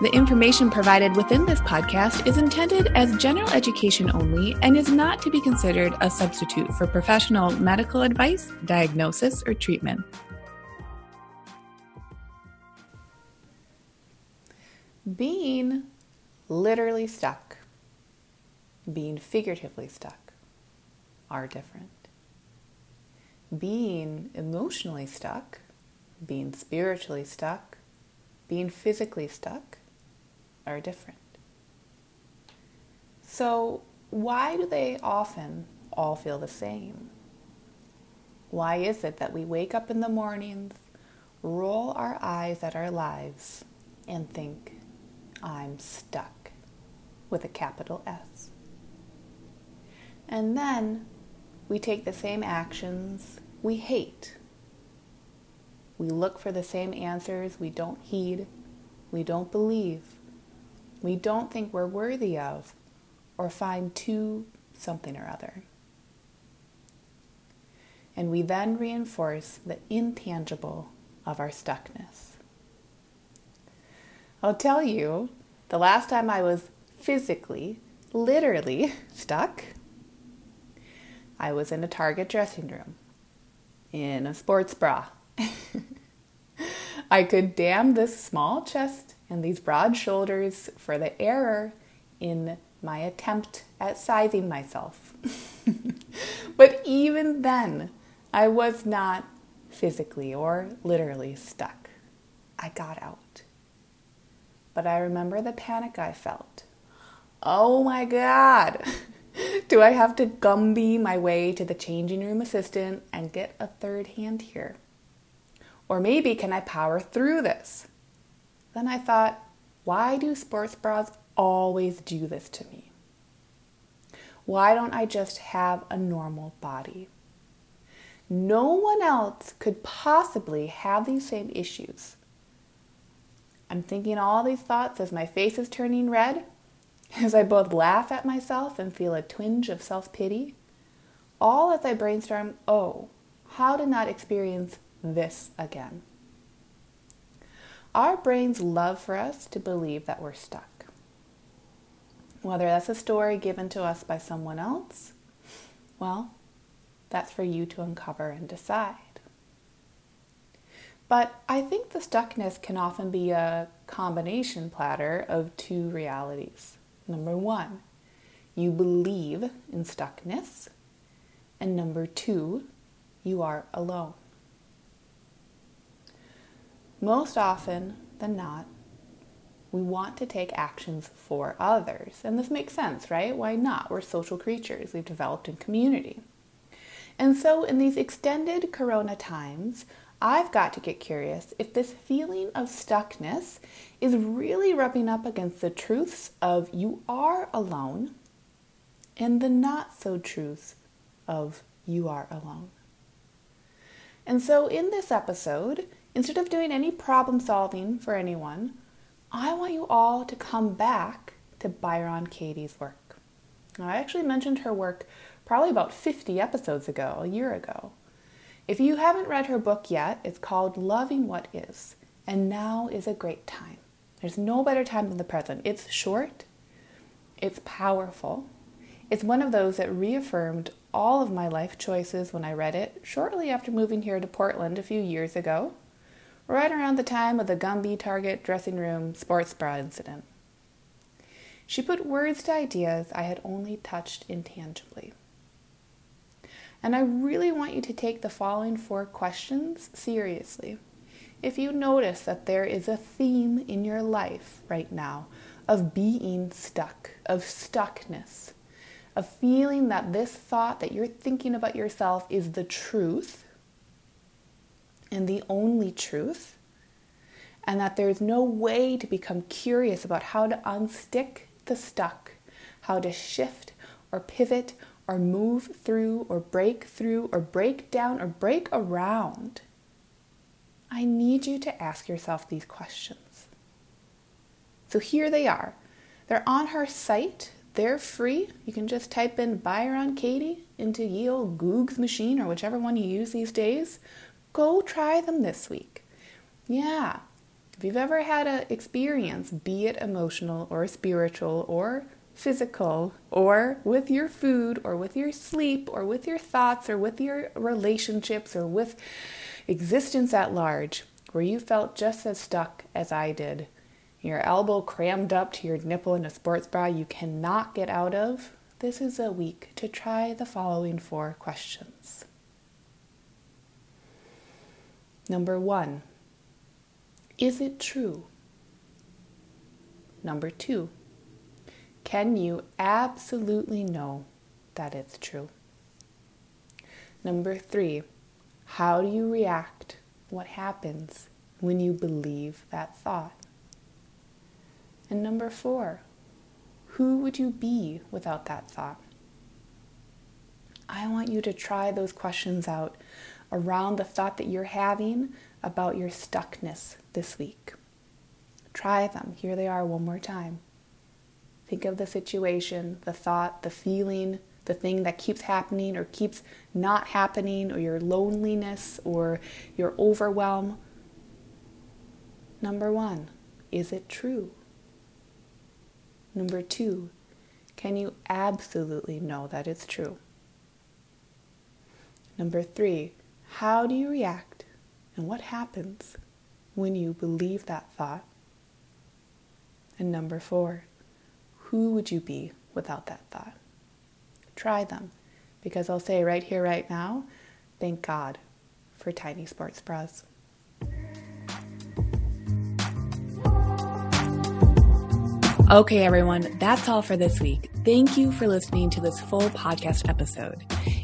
The information provided within this podcast is intended as general education only and is not to be considered a substitute for professional medical advice, diagnosis, or treatment. Being literally stuck, being figuratively stuck are different. Being emotionally stuck, being spiritually stuck, being physically stuck are different. So, why do they often all feel the same? Why is it that we wake up in the mornings, roll our eyes at our lives, and think, I'm stuck with a capital S? And then we take the same actions we hate. We look for the same answers we don't heed, we don't believe, we don't think we're worthy of or find to something or other. And we then reinforce the intangible of our stuckness. I'll tell you, the last time I was physically, literally stuck, I was in a Target dressing room in a sports bra. I could damn this small chest and these broad shoulders for the error in my attempt at sizing myself. but even then, I was not physically or literally stuck. I got out. But I remember the panic I felt. Oh my God! Do I have to Gumby my way to the changing room assistant and get a third hand here? Or maybe can I power through this? Then I thought, why do sports bras always do this to me? Why don't I just have a normal body? No one else could possibly have these same issues. I'm thinking all these thoughts as my face is turning red, as I both laugh at myself and feel a twinge of self pity, all as I brainstorm, oh, how to not experience this again. Our brains love for us to believe that we're stuck. Whether that's a story given to us by someone else, well, that's for you to uncover and decide. But I think the stuckness can often be a combination platter of two realities. Number one, you believe in stuckness. And number two, you are alone. Most often than not, we want to take actions for others. And this makes sense, right? Why not? We're social creatures, we've developed in community. And so, in these extended corona times, I've got to get curious if this feeling of stuckness is really rubbing up against the truths of you are alone and the not so truths of you are alone. And so, in this episode, Instead of doing any problem solving for anyone, I want you all to come back to Byron Katie's work. Now, I actually mentioned her work probably about 50 episodes ago, a year ago. If you haven't read her book yet, it's called Loving What Is, and now is a great time. There's no better time than the present. It's short, it's powerful. It's one of those that reaffirmed all of my life choices when I read it shortly after moving here to Portland a few years ago right around the time of the Gumby Target dressing room sports bra incident. She put words to ideas I had only touched intangibly. And I really want you to take the following four questions seriously. If you notice that there is a theme in your life right now of being stuck, of stuckness, of feeling that this thought that you're thinking about yourself is the truth and the only truth, and that there's no way to become curious about how to unstick the stuck, how to shift or pivot or move through or break through or break down or break around, I need you to ask yourself these questions. So here they are. They're on her site. They're free. You can just type in Byron Katie into ye old Goog's machine or whichever one you use these days. Go try them this week. Yeah. If you've ever had an experience, be it emotional or spiritual or physical, or with your food, or with your sleep, or with your thoughts, or with your relationships, or with existence at large, where you felt just as stuck as I did, your elbow crammed up to your nipple in a sports bra you cannot get out of, this is a week to try the following four questions. Number one, is it true? Number two, can you absolutely know that it's true? Number three, how do you react? What happens when you believe that thought? And number four, who would you be without that thought? I want you to try those questions out around the thought that you're having about your stuckness this week. Try them. Here they are one more time. Think of the situation, the thought, the feeling, the thing that keeps happening or keeps not happening, or your loneliness or your overwhelm. Number one, is it true? Number two, can you absolutely know that it's true? Number three, how do you react and what happens when you believe that thought? And number four, who would you be without that thought? Try them because I'll say right here, right now, thank God for tiny sports bras. Okay, everyone, that's all for this week. Thank you for listening to this full podcast episode.